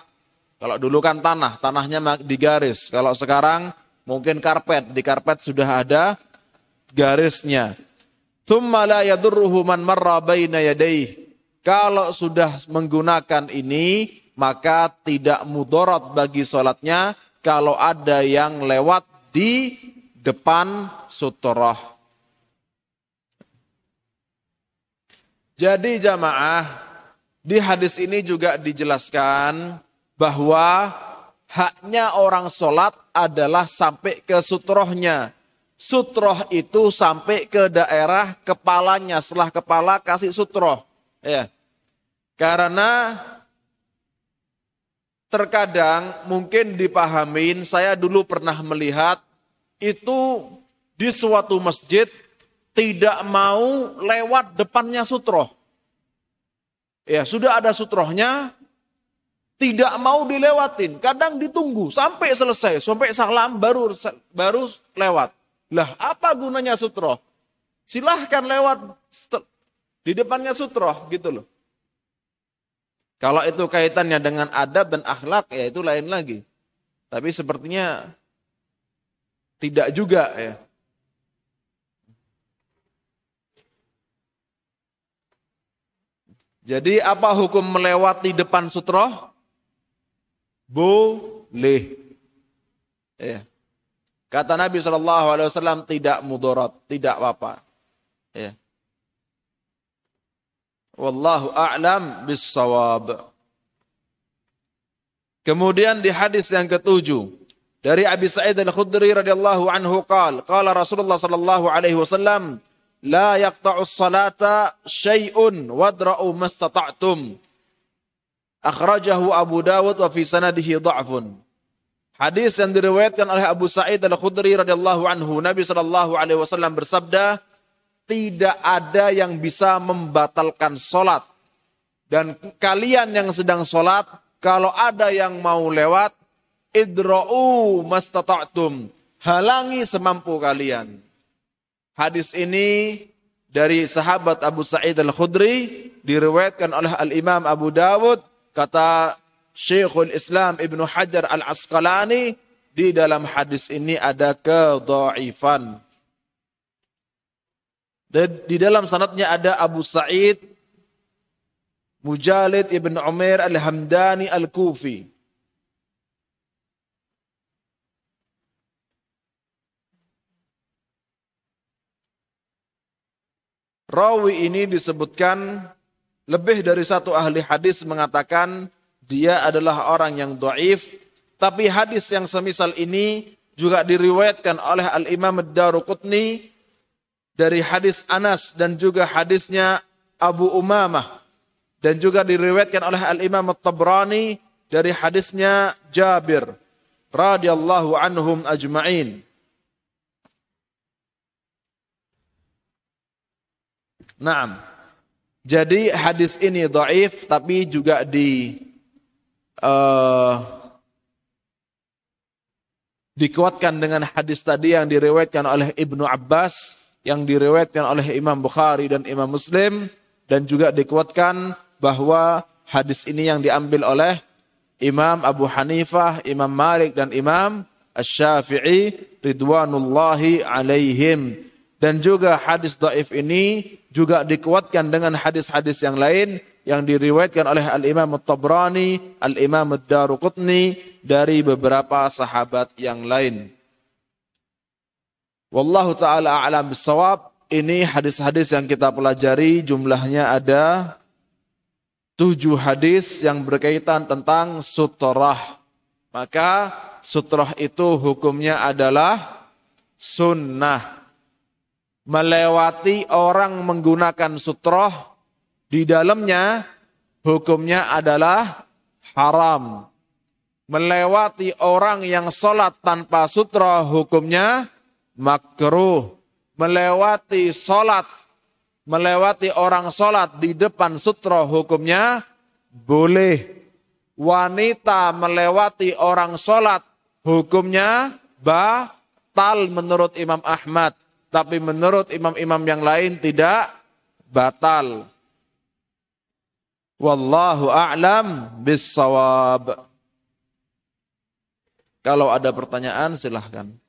Kalau dulu kan tanah, tanahnya digaris. Kalau sekarang mungkin karpet, di karpet sudah ada garisnya. Thumma la yadurruhu man marra. Kalau sudah menggunakan ini, maka tidak mudarat bagi sholatnya kalau ada yang lewat di depan sutroh. Jadi jamaah, di hadis ini juga dijelaskan bahwa haknya orang sholat adalah sampai ke sutrohnya. Sutroh itu sampai ke daerah kepalanya, setelah kepala kasih sutroh. Ya. Karena terkadang mungkin dipahamin, saya dulu pernah melihat itu di suatu masjid tidak mau lewat depannya sutroh. Ya, sudah ada sutrohnya, tidak mau dilewatin. Kadang ditunggu sampai selesai, sampai salam baru baru lewat. Lah, apa gunanya sutroh? Silahkan lewat di depannya sutroh gitu loh. Kalau itu kaitannya dengan adab dan akhlak, ya itu lain lagi. Tapi sepertinya tidak juga ya. Jadi apa hukum melewati depan sutroh? Boleh. Ya. Kata Nabi Shallallahu Alaihi Wasallam tidak mudarat, tidak apa-apa. Ya. Wallahu a'lam bis-sawab. Kemudian di hadis yang ketujuh, dari Abi Sa'id Al-Khudri radhiyallahu anhu qal, qala Rasulullah sallallahu alaihi wasallam, la yaqta'u salata syai'un wadra'u mastata'tum. Akhrajahu Abu Dawud wa fi sanadihi dha'fun. Hadis yang diriwayatkan oleh Abu Sa'id Al-Khudri radhiyallahu anhu, Nabi sallallahu alaihi wasallam bersabda, tidak ada yang bisa membatalkan solat. Dan kalian yang sedang solat, kalau ada yang mau lewat, idra'u mastata'tum. Halangi semampu kalian. Hadis ini dari sahabat Abu Sa'id Al-Khudri diriwayatkan oleh Al-Imam Abu Dawud kata Syekhul Islam Ibnu Hajar Al-Asqalani di dalam hadis ini ada kedhaifan. Di dalam sanatnya ada Abu Sa'id Mujalid Ibn Umair Al-Hamdani Al-Kufi. Rawi ini disebutkan lebih dari satu ahli hadis mengatakan dia adalah orang yang do'if. Tapi hadis yang semisal ini juga diriwayatkan oleh Al-Imam Ad-Daruqutni dari hadis Anas dan juga hadisnya Abu Umamah. Dan juga diriwayatkan oleh Al-Imam At-Tabrani dari hadisnya Jabir radhiyallahu anhum ajma'in. Naam. Jadi hadis ini doif tapi juga di uh, dikuatkan dengan hadis tadi yang diriwayatkan oleh Ibnu Abbas, yang diriwayatkan oleh Imam Bukhari dan Imam Muslim dan juga dikuatkan bahwa hadis ini yang diambil oleh Imam Abu Hanifah, Imam Malik dan Imam Asy-Syafi'i ridwanullahi alaihim. Dan juga hadis dhaif ini juga dikuatkan dengan hadis-hadis yang lain yang diriwayatkan oleh Al-Imam At-Tabrani, Al-Imam Ad-Daruqutni dari beberapa sahabat yang lain. Wallahu taala a'lam bisawab. Ini hadis-hadis yang kita pelajari jumlahnya ada tujuh hadis yang berkaitan tentang sutrah. Maka sutrah itu hukumnya adalah sunnah. Melewati orang menggunakan sutrah di dalamnya hukumnya adalah haram. Melewati orang yang sholat tanpa sutra hukumnya makruh. Melewati sholat melewati orang sholat di depan sutra hukumnya boleh. Wanita melewati orang sholat hukumnya batal menurut Imam Ahmad. Tapi menurut imam-imam yang lain tidak batal. Wallahu a'lam bissawab. Kalau ada pertanyaan silahkan.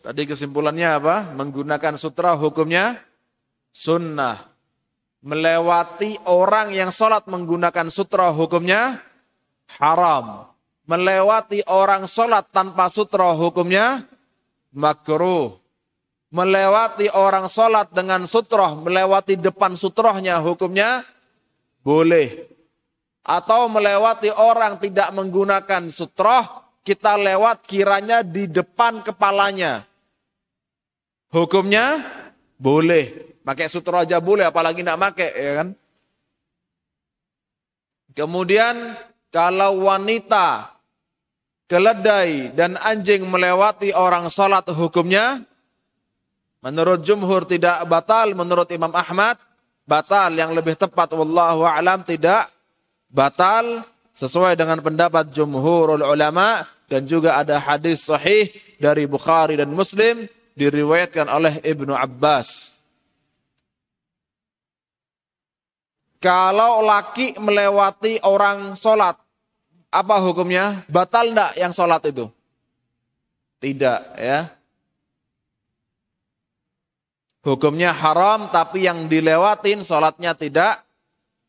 Tadi kesimpulannya apa? Menggunakan sutra hukumnya sunnah. Melewati orang yang sholat menggunakan sutra hukumnya haram. Melewati orang sholat tanpa sutra hukumnya makruh. Melewati orang sholat dengan sutra, melewati depan sutrohnya hukumnya boleh. Atau melewati orang tidak menggunakan sutroh, kita lewat kiranya di depan kepalanya. Hukumnya boleh. Pakai sutra aja boleh, apalagi tidak pakai, ya kan? Kemudian kalau wanita, keledai, dan anjing melewati orang sholat hukumnya, menurut jumhur tidak batal, menurut Imam Ahmad, batal. Yang lebih tepat, wallahu alam tidak batal, sesuai dengan pendapat jumhurul ulama, dan juga ada hadis sahih dari Bukhari dan Muslim, diriwayatkan oleh Ibnu Abbas. Kalau laki melewati orang sholat, apa hukumnya? Batal enggak yang sholat itu? Tidak ya. Hukumnya haram tapi yang dilewatin sholatnya tidak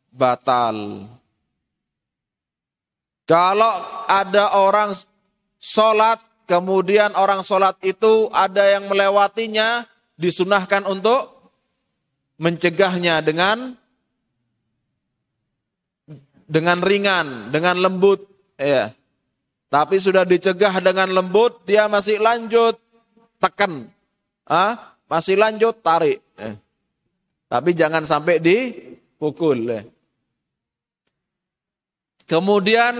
batal. Kalau ada orang sholat kemudian orang sholat itu ada yang melewatinya, disunahkan untuk mencegahnya dengan dengan ringan, dengan lembut, ya. Tapi sudah dicegah dengan lembut, dia masih lanjut tekan, ah, masih lanjut tarik. Eh. Tapi jangan sampai dipukul. Eh. Kemudian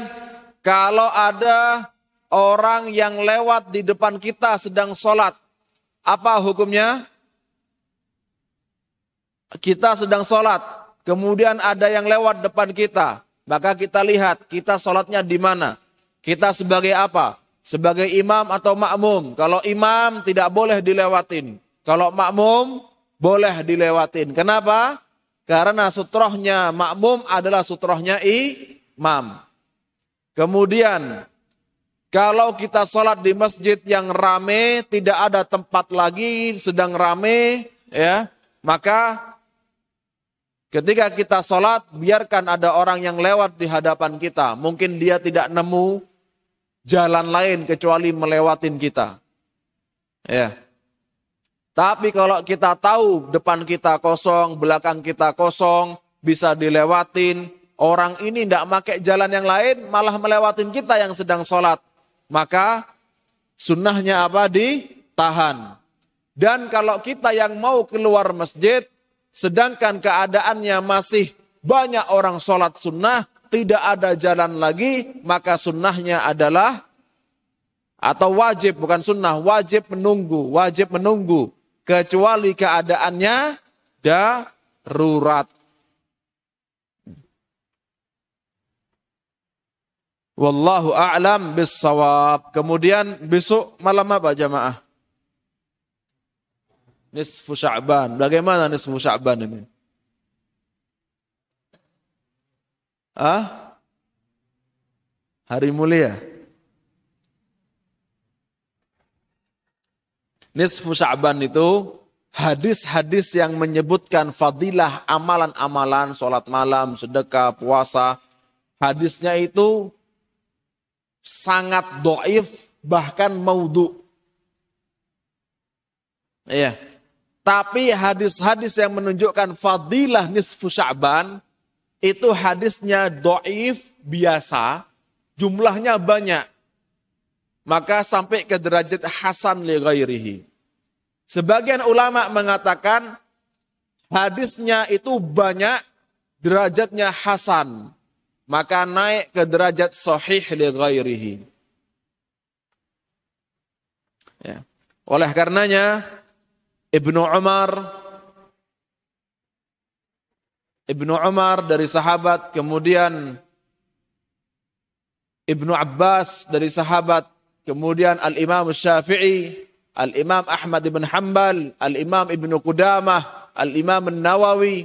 kalau ada orang yang lewat di depan kita sedang sholat. Apa hukumnya? Kita sedang sholat, kemudian ada yang lewat depan kita. Maka kita lihat, kita sholatnya di mana? Kita sebagai apa? Sebagai imam atau makmum. Kalau imam tidak boleh dilewatin. Kalau makmum boleh dilewatin. Kenapa? Karena sutrohnya makmum adalah sutrohnya imam. Kemudian kalau kita sholat di masjid yang rame, tidak ada tempat lagi, sedang rame, ya, maka ketika kita sholat, biarkan ada orang yang lewat di hadapan kita. Mungkin dia tidak nemu jalan lain kecuali melewatin kita. Ya. Tapi kalau kita tahu depan kita kosong, belakang kita kosong, bisa dilewatin, orang ini tidak pakai jalan yang lain, malah melewatin kita yang sedang sholat maka sunnahnya apa? Ditahan. Dan kalau kita yang mau keluar masjid, sedangkan keadaannya masih banyak orang sholat sunnah, tidak ada jalan lagi, maka sunnahnya adalah atau wajib bukan sunnah, wajib menunggu, wajib menunggu kecuali keadaannya darurat. Wallahu a'lam bissawab. Kemudian besok malam apa jamaah? Nisfu Sya'ban. Bagaimana nisfu Sya'ban ini? Ah? Hari mulia. Nisfu Sya'ban itu hadis-hadis yang menyebutkan fadilah amalan-amalan, sholat malam, sedekah, puasa. Hadisnya itu sangat doif, bahkan maudhu. Iya. Tapi hadis-hadis yang menunjukkan fadilah nisfu Sya'ban itu hadisnya doif biasa, jumlahnya banyak. Maka sampai ke derajat hasan li ghairihi. Sebagian ulama mengatakan hadisnya itu banyak, derajatnya hasan. Maka naik ke derajat sahih li ghairihi. Ya. Oleh karenanya Ibnu Umar Ibnu Umar dari sahabat, kemudian Ibnu Abbas dari sahabat, kemudian Al-Imam Syafi'i, Al-Imam Ahmad ibn Hanbal, Al-Imam Ibnu Qudamah, Al-Imam Nawawi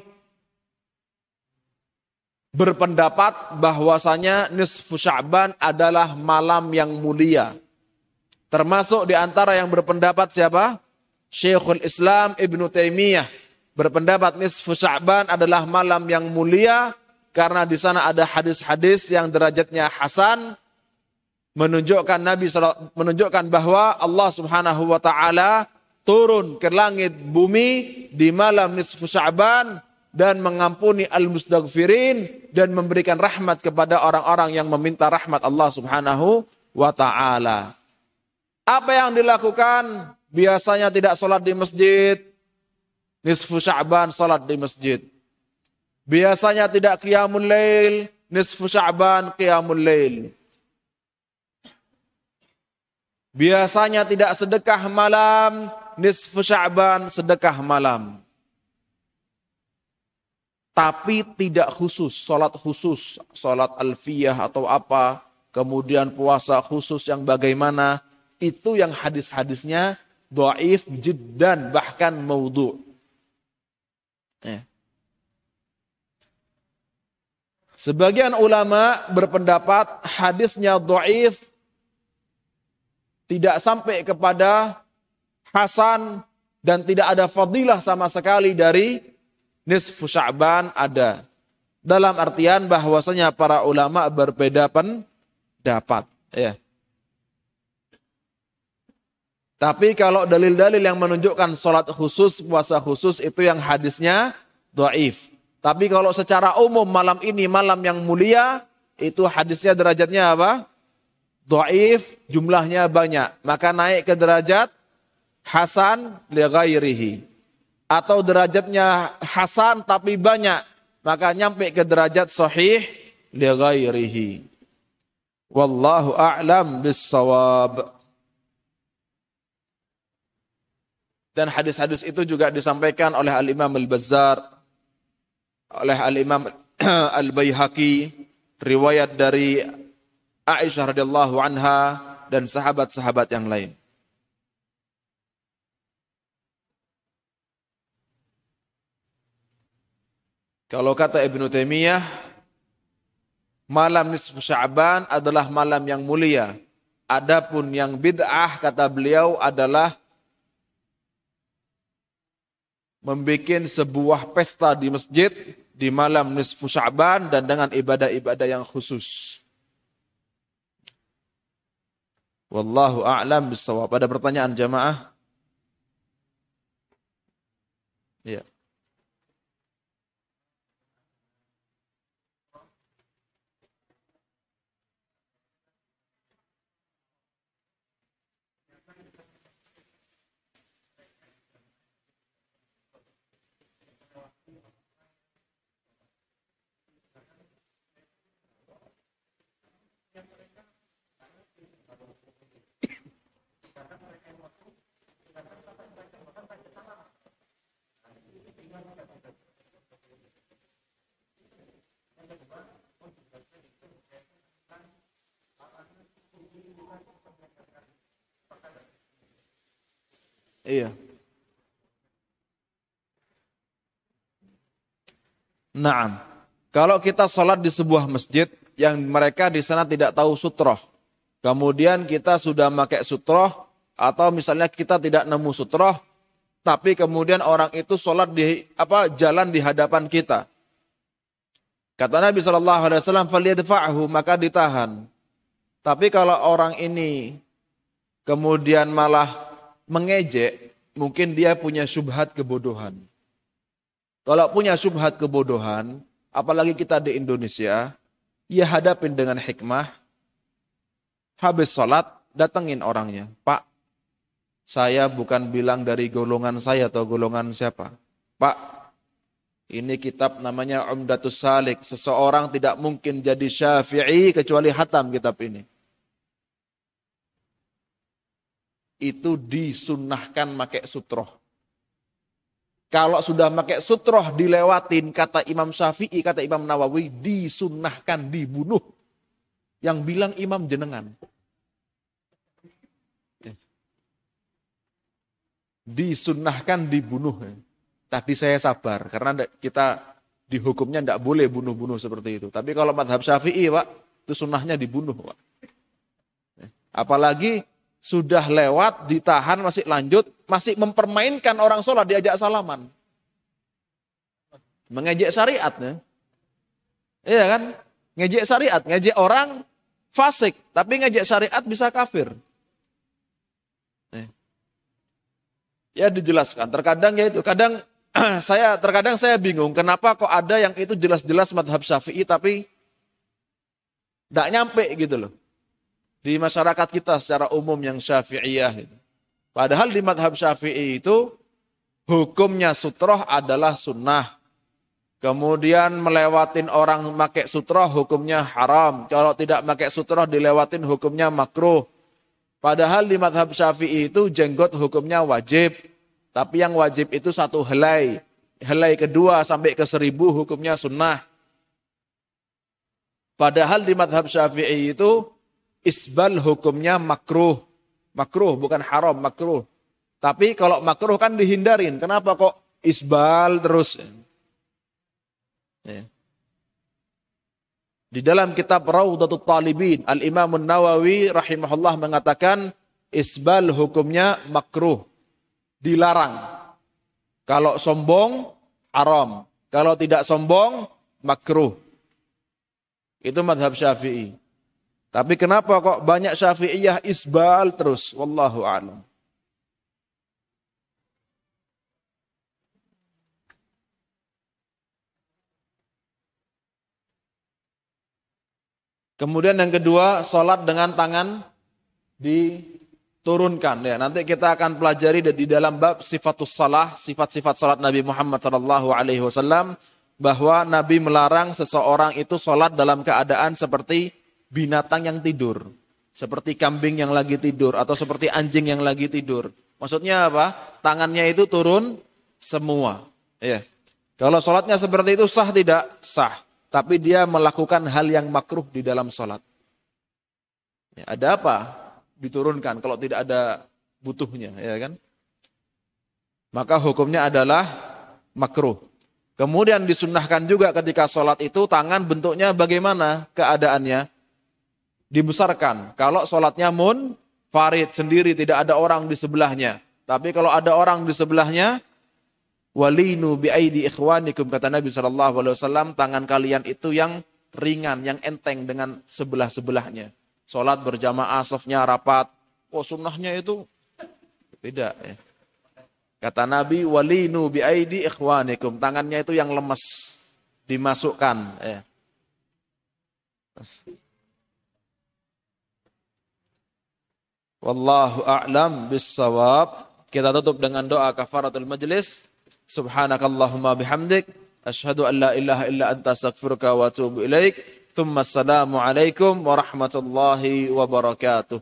berpendapat bahwasanya nisfu Sya'ban adalah malam yang mulia. Termasuk di antara yang berpendapat siapa? Syekhul Islam Ibn Taimiyah berpendapat nisfu Sya'ban adalah malam yang mulia karena di sana ada hadis-hadis yang derajatnya hasan menunjukkan Nabi menunjukkan bahwa Allah Subhanahu wa taala turun ke langit bumi di malam nisfu Sya'ban dan mengampuni al-mustaghfirin dan memberikan rahmat kepada orang-orang yang meminta rahmat Allah Subhanahu wa taala. Apa yang dilakukan biasanya tidak sholat di masjid, nisfu Sya'ban sholat di masjid. Biasanya tidak qiyamul lail, nisfu Sya'ban qiyamul lail. Biasanya tidak sedekah malam, nisfu Sya'ban sedekah malam. Tapi tidak khusus, sholat khusus, sholat alfiyah atau apa, kemudian puasa khusus yang bagaimana, itu yang hadis-hadisnya doif jiddan bahkan maudhu. Ya. Sebagian ulama berpendapat hadisnya doif tidak sampai kepada Hasan dan tidak ada fadilah sama sekali dari nisfu Sya'ban ada. Dalam artian bahwasanya para ulama berbeda pendapat. Ya. Tapi kalau dalil-dalil yang menunjukkan sholat khusus, puasa khusus itu yang hadisnya do'if. Tapi kalau secara umum malam ini malam yang mulia, itu hadisnya derajatnya apa? Do'if, jumlahnya banyak. Maka naik ke derajat hasan li ghairihi. Atau derajatnya hasan tapi banyak. Maka nyampe ke derajat sahih li ghairihi. Wallahu a'lam bis sawab. Dan hadis-hadis itu juga disampaikan oleh Al-Imam Al-Bazzar, oleh Al-Imam [clears throat] Al-Bayhaqi, riwayat dari Aisyah radhiyallahu anha dan sahabat-sahabat yang lain. Kalau kata Ibnu Taimiyah, malam nisfu Sya'ban adalah malam yang mulia. Adapun yang bid'ah kata beliau adalah membuat sebuah pesta di masjid di malam nisfu Sya'ban dan dengan ibadah-ibadah yang khusus. Wallahu a'lam bisawab. Ada pertanyaan jamaah? Ya. Iya. Naam. Kalau kita sholat di sebuah masjid yang mereka di sana tidak tahu sutroh, kemudian kita sudah pakai sutroh, atau misalnya kita tidak nemu sutroh, tapi kemudian orang itu sholat di apa jalan di hadapan kita. Kata Nabi Shallallahu Alaihi Wasallam, maka ditahan. Tapi kalau orang ini kemudian malah mengejek, mungkin dia punya subhat kebodohan. Kalau punya subhat kebodohan, apalagi kita di Indonesia, ya hadapin dengan hikmah, habis sholat, datengin orangnya. Pak, saya bukan bilang dari golongan saya atau golongan siapa. Pak, ini kitab namanya Umdatus Salik. Seseorang tidak mungkin jadi syafi'i kecuali hatam kitab ini. Itu disunnahkan pakai sutroh. Kalau sudah pakai sutroh dilewatin, kata Imam Syafi'i, kata Imam Nawawi, disunnahkan dibunuh. Yang bilang imam jenengan. Disunnahkan dibunuh. Tadi saya sabar, karena kita di hukumnya tidak boleh bunuh-bunuh seperti itu. Tapi kalau madhab syafi'i, Pak, itu sunnahnya dibunuh. Pak. Apalagi sudah lewat, ditahan, masih lanjut, masih mempermainkan orang sholat diajak salaman. Mengejek syariatnya. Iya kan? Ngejek syariat, ngejek orang fasik, tapi ngejek syariat bisa kafir. Ya dijelaskan, terkadang ya itu, kadang [clears throat] saya terkadang saya bingung kenapa kok ada yang itu jelas-jelas madhab syafi'i tapi tidak nyampe gitu loh di masyarakat kita secara umum yang syafi'iyah. Padahal di madhab syafi'i itu hukumnya sutroh adalah sunnah. Kemudian melewatin orang pakai sutroh hukumnya haram. Kalau tidak pakai sutroh dilewatin hukumnya makruh. Padahal di madhab syafi'i itu jenggot hukumnya wajib. Tapi yang wajib itu satu helai. Helai kedua sampai ke seribu hukumnya sunnah. Padahal di madhab syafi'i itu isbal hukumnya makruh. Makruh bukan haram, makruh. Tapi kalau makruh kan dihindarin. Kenapa kok isbal terus? Ya. Di dalam kitab Raudatul Talibin, Al-Imam Nawawi rahimahullah mengatakan isbal hukumnya makruh. Dilarang. Kalau sombong, haram. Kalau tidak sombong, makruh. Itu madhab syafi'i. Tapi kenapa kok banyak syafi'iyah isbal terus? Wallahu a'lam. Kemudian yang kedua, sholat dengan tangan diturunkan. Ya, nanti kita akan pelajari di dalam bab sifatus salah, sifat-sifat salat Nabi Muhammad Sallallahu Alaihi Wasallam bahwa Nabi melarang seseorang itu sholat dalam keadaan seperti binatang yang tidur. Seperti kambing yang lagi tidur atau seperti anjing yang lagi tidur. Maksudnya apa? Tangannya itu turun semua. Ya. Kalau sholatnya seperti itu sah tidak? Sah. Tapi dia melakukan hal yang makruh di dalam sholat. Ya, ada apa? Diturunkan kalau tidak ada butuhnya, ya kan? Maka hukumnya adalah makruh. Kemudian disunnahkan juga ketika sholat itu tangan bentuknya bagaimana keadaannya? Dibesarkan. Kalau sholatnya mun farid sendiri tidak ada orang di sebelahnya. Tapi kalau ada orang di sebelahnya, walinu bi'aidi ikhwanikum kata Nabi saw tangan kalian itu yang ringan, yang enteng dengan sebelah-sebelahnya. Sholat berjamaah, sofnya rapat. Oh sunnahnya itu beda ya. Kata Nabi, walinu bi'aidi ikhwanikum. Tangannya itu yang lemes. Dimasukkan. Ya. Wallahu a'lam bissawab. Kita tutup dengan doa kafaratul majlis. Subhanakallahumma bihamdik. Ashhadu an la ilaha illa anta astaghfiruka wa atubu ilaik. Thumma assalamu alaikum warahmatullahi wabarakatuh.